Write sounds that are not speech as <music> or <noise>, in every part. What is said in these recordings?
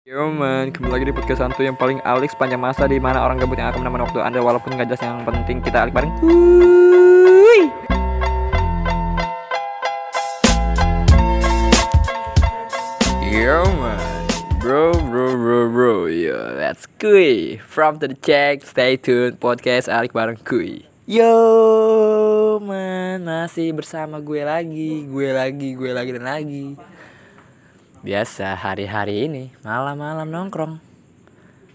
Yo man, kembali lagi di podcast santu yang paling alik sepanjang masa di mana orang gabut yang akan menemani waktu anda walaupun nggak jelas yang penting kita alik bareng. Wuih. Yo man, bro bro bro bro, yo that's kuy from to the check, stay tuned podcast alik bareng kuy. Yo man, masih bersama gue lagi, gue lagi, gue lagi dan lagi. Biasa hari-hari ini malam-malam nongkrong.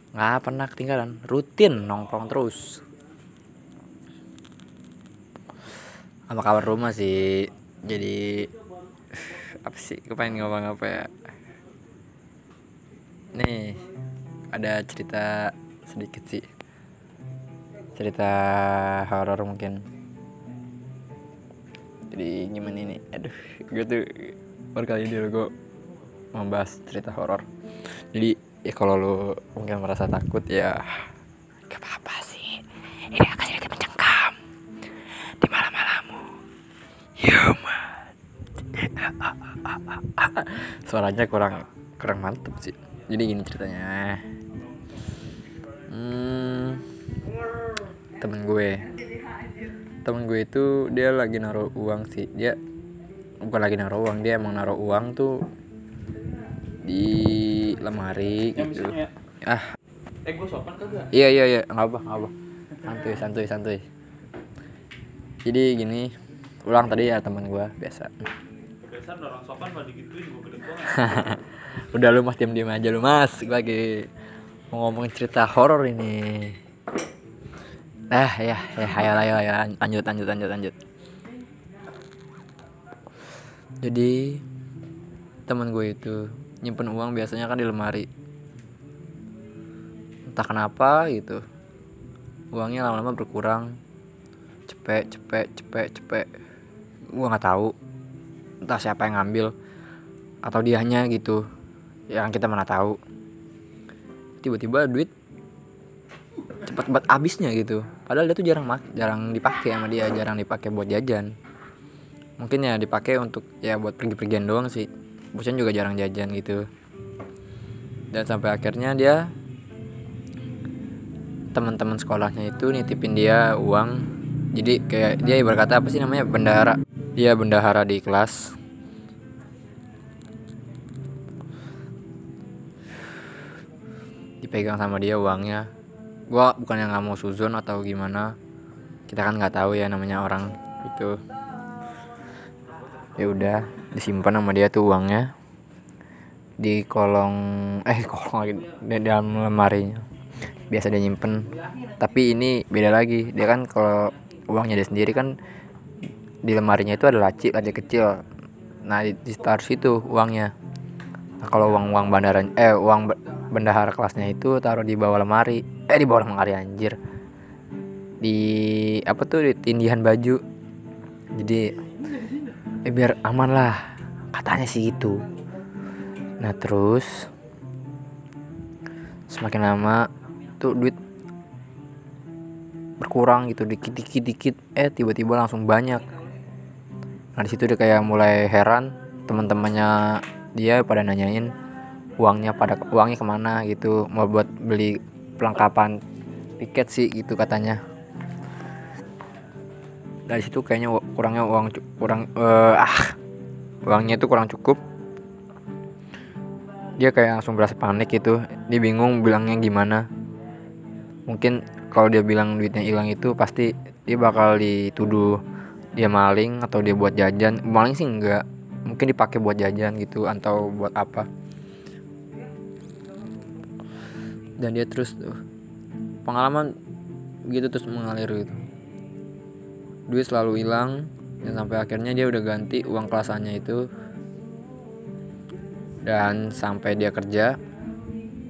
Nggak pernah ketinggalan rutin nongkrong terus. Apa kabar rumah sih? Jadi apa sih? Gue pengen ngomong apa ya? Nih ada cerita sedikit sih. Cerita horor mungkin. Jadi gimana ini? Aduh gue tuh baru kali ini gue membahas cerita horor. Jadi ya kalau lu mungkin merasa takut ya gak apa-apa sih. Ini akan sedikit mencengkam di malam-malammu. Human. <laughs> Suaranya kurang kurang mantep sih. Jadi gini ceritanya. Hmm, temen gue. Temen gue itu dia lagi naruh uang sih. Dia bukan lagi naruh uang dia emang naruh uang tuh di lemari gitu. ah. Eh gue sopan kagak? iya iya iya. Nggak apa nggak apa. Santuy santuy santuy. Jadi gini ulang tadi ya teman gue biasa. Biasa orang sopan malah digituin gue gede banget. <laughs> Udah lu mas diam diam aja lu mas. Gue lagi mau ngomongin cerita horor ini. Ah ya ya ayo ayo ayo. Lanjut lanjut lanjut lanjut. Jadi teman gue itu nyimpen uang biasanya kan di lemari. Entah kenapa gitu. Uangnya lama-lama berkurang. Cepet cepet cepet cepet. Gue nggak tahu entah siapa yang ngambil atau dianya gitu yang kita mana tahu. Tiba-tiba duit cepat banget habisnya gitu. Padahal dia tuh jarang mak jarang dipakai sama dia jarang dipakai buat jajan. Mungkin ya dipakai untuk ya buat pergi-pergian doang sih Bosan juga jarang jajan gitu. Dan sampai akhirnya dia teman-teman sekolahnya itu nitipin dia uang. Jadi kayak dia berkata apa sih namanya? Bendahara. Dia bendahara di kelas. Dipegang sama dia uangnya. Gua bukan yang nggak mau suzon atau gimana. Kita kan nggak tahu ya namanya orang itu. Ya udah disimpan sama dia tuh uangnya di kolong eh <laughs> kolong lagi di dalam lemarinya biasa dia nyimpen. Tapi ini beda lagi. Dia kan kalau uangnya dia sendiri kan di lemarinya itu ada laci laci kecil. Nah di, di taruh situ uangnya. Nah, kalau uang uang bandara eh uang be- bendahara kelasnya itu taruh di bawah lemari. Eh di bawah lemari anjir. Di apa tuh di tindihan baju. Jadi eh biar aman lah. Katanya sih gitu. Nah terus semakin lama tuh duit berkurang gitu dikit dikit dikit eh tiba-tiba langsung banyak. Nah di situ dia kayak mulai heran teman-temannya dia pada nanyain uangnya pada uangnya ke mana gitu. Mau buat beli perlengkapan tiket sih gitu katanya dari situ kayaknya kurangnya uang kurang eh, ah uangnya itu kurang cukup. Dia kayak langsung berasa panik gitu. Dia bingung bilangnya gimana. Mungkin kalau dia bilang duitnya hilang itu pasti dia bakal dituduh dia maling atau dia buat jajan. Maling sih enggak. Mungkin dipakai buat jajan gitu atau buat apa. Dan dia terus tuh pengalaman gitu terus mengalir gitu duit selalu hilang dan sampai akhirnya dia udah ganti uang kelasannya itu. Dan sampai dia kerja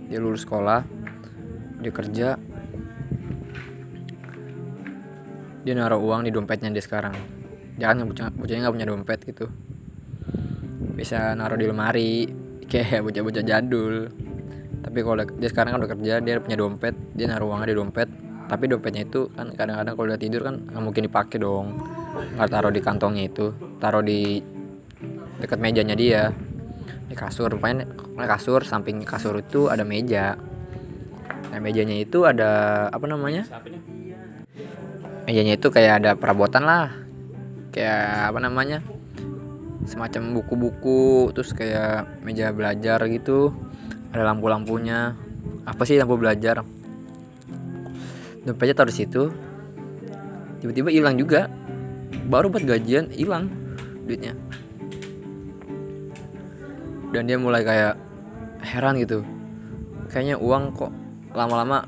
dia lulus sekolah dia kerja dia naruh uang di dompetnya dia sekarang. Jangan bocah bocahnya nggak punya dompet gitu. Bisa naruh di lemari <laughs> kayak bocah-bocah jadul. Tapi kalau dia sekarang kan udah kerja dia punya dompet dia naruh uangnya di dompet tapi dompetnya itu kan kadang-kadang kalau udah tidur kan nggak mungkin dipakai dong. Nggak taruh di kantongnya itu taruh di dekat mejanya dia. Di kasur di kasur samping kasur itu ada meja. Nah mejanya itu ada apa namanya? Mejanya itu kayak ada perabotan lah. Kayak apa namanya? Semacam buku-buku terus kayak meja belajar gitu. Ada lampu-lampunya. Apa sih lampu belajar dompetnya taruh di situ. Tiba-tiba hilang juga. Baru buat gajian hilang duitnya. Dan dia mulai kayak heran gitu. Kayaknya uang kok lama-lama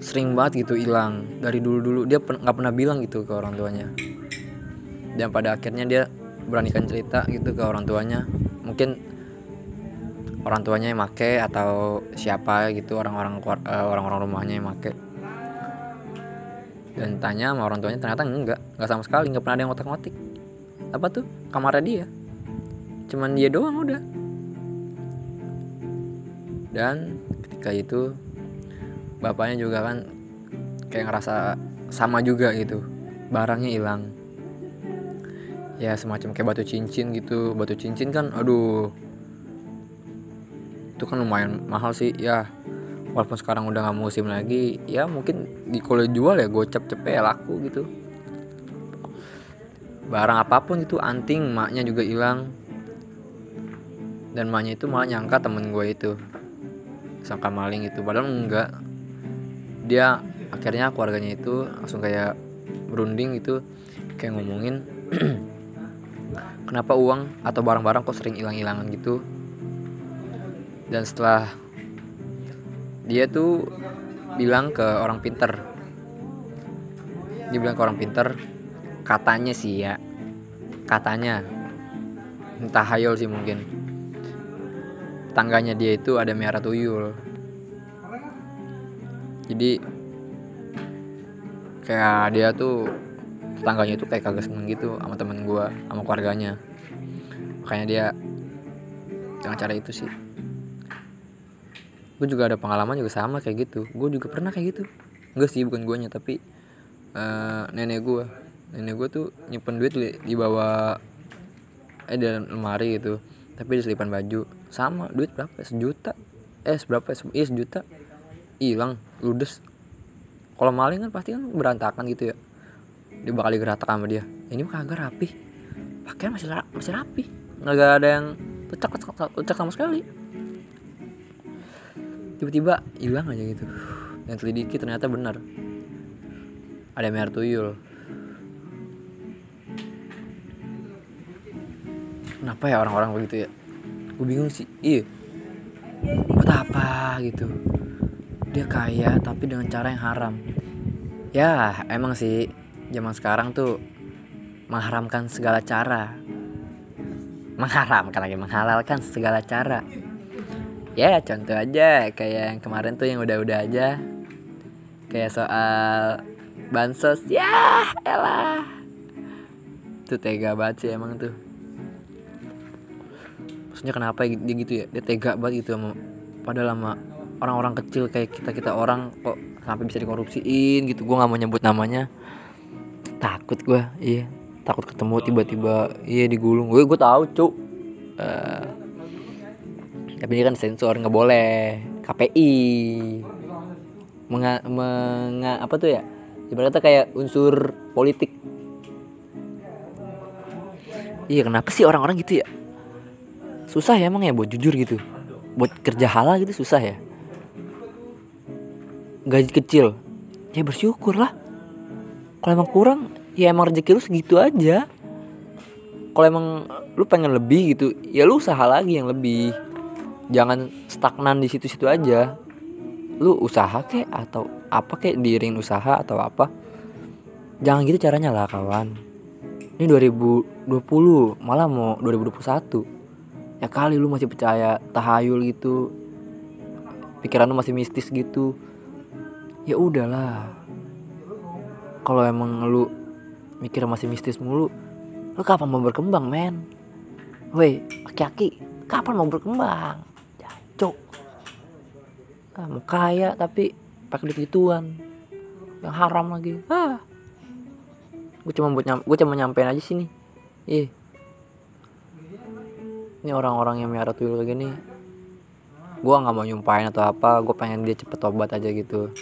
sering banget gitu hilang. Dari dulu-dulu dia pen- nggak pernah bilang gitu ke orang tuanya. Dan pada akhirnya dia beranikan cerita gitu ke orang tuanya. Mungkin orang tuanya yang make atau siapa gitu orang-orang eh, orang-orang rumahnya yang make dan tanya sama orang tuanya ternyata enggak. Enggak sama sekali nggak pernah ada yang ngotak-ngotik. Apa tuh? Kamarnya dia. Cuman dia doang udah. Dan ketika itu bapaknya juga kan kayak ngerasa sama juga gitu. Barangnya hilang. Ya semacam kayak batu cincin gitu. Batu cincin kan aduh. Itu kan lumayan mahal sih ya. Walaupun sekarang udah nggak musim lagi ya mungkin di kalau jual ya gocap cepet ya laku gitu. Barang apa pun itu anting maknya juga hilang. Dan maknya itu malah nyangka temen gue itu sangka maling itu. Padahal enggak. Dia akhirnya keluarganya itu langsung kayak berunding gitu kayak ngomongin <clears throat> kenapa uang atau barang-barang kok sering hilang-hilangan gitu. Dan setelah dia tuh bilang ke orang pinter. Dia bilang ke orang pinter katanya sih ya. Katanya. Entah hayal sih mungkin. Tangganya dia itu ada merah tuyul. Jadi kayak dia tuh tetangganya itu kayak kagak seneng gitu sama temen gua sama keluarganya. Makanya dia dengan cara itu sih gue juga ada pengalaman juga sama kayak gitu. Gue juga pernah kayak gitu. Enggak sih bukan guanya tapi eh, nenek gue nenek gue tuh nyimpen duit di, di bawah eh di lemari gitu. Tapi di selipan baju. Sama duit berapa? Sejuta? Eh seberapa? Iya sejuta. Hilang ludes. Kalau maling kan pasti kan berantakan gitu ya. Dia bakal digeratak sama dia. Ini mah kagak rapi pakaian masih masih rapi nggak ada yang lecak lecak sama sekali tiba-tiba hilang aja gitu. Dan telidiki ternyata benar. Ada merah tuyul. Kenapa ya orang-orang begitu ya? Gue bingung sih. Iya. Buat apa gitu? Dia kaya tapi dengan cara yang haram. Ya emang sih. Zaman sekarang tuh mengharamkan segala cara. Mengharamkan lagi menghalalkan segala cara ya contoh aja kayak yang kemarin tuh yang udah-udah aja. Kayak soal bansos. Ya elah. Tuh tega banget sih emang tuh. Maksudnya kenapa dia gitu ya? Dia tega banget gitu sama padahal sama orang-orang kecil kayak kita kita orang kok sampai bisa dikorupsiin gitu. Gue nggak mau nyebut namanya. Takut gue iya. Takut ketemu tiba-tiba iya digulung. Gue gue tahu cuk. Eh, tapi ini kan sensor nggak boleh. KPI menga, menga apa tuh ya? Ibaratnya kayak unsur politik. Iya kenapa sih orang-orang gitu ya? Susah ya emang ya buat jujur gitu. Buat kerja halal gitu susah ya. Gaji kecil. Ya bersyukur lah. Kalau emang kurang ya emang rezeki lu segitu aja. Kalau emang lu pengen lebih gitu ya lu usaha lagi yang lebih jangan stagnan di situ-situ aja. Lu usaha kek atau apa kek diiring usaha atau apa. Jangan gitu caranya lah kawan. Ini 2020 malah mau 2021 ya kali lu masih percaya tahayul gitu. Pikiran lu masih mistis gitu. Ya udahlah. Kalau emang lu mikir masih mistis mulu lu kapan mau berkembang men? Woi aki-aki kapan mau berkembang jancok ah, mau kaya tapi pakai duit gituan. Yang haram lagi. Ah. Gue cuma buat gue cuma nyampein aja sini. Ih. Ini orang-orang yang miara tuyul kayak gini. Gue nggak mau nyumpahin atau apa gue pengen dia cepet tobat aja gitu.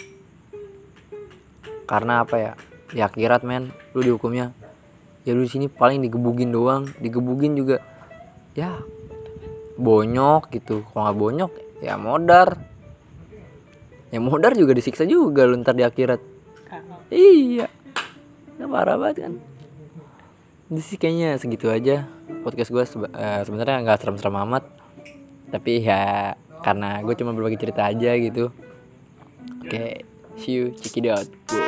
Karena apa ya? Di akhirat men lu dihukumnya. Ya lu di sini paling digebugin doang. Digebugin juga. Ya bonyok gitu. Kalau nggak bonyok ya modar. Ya modar juga disiksa juga lu ntar di akhirat. Iya. Ya, parah banget kan. Ini sih kayaknya segitu aja podcast gue seba- eh, sebenarnya nggak serem-serem amat. Tapi ya karena gue cuma berbagi cerita aja gitu. Oke see you check it out. Boom.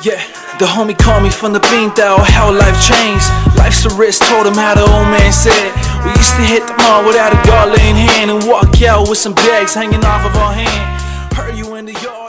Yeah, the homie called me from the bean though, how life changed. Life's a risk, told him how the old man said. We used to hit the mall without a dollar in hand and walk out with some bags hanging off of our hand. Heard you in the yard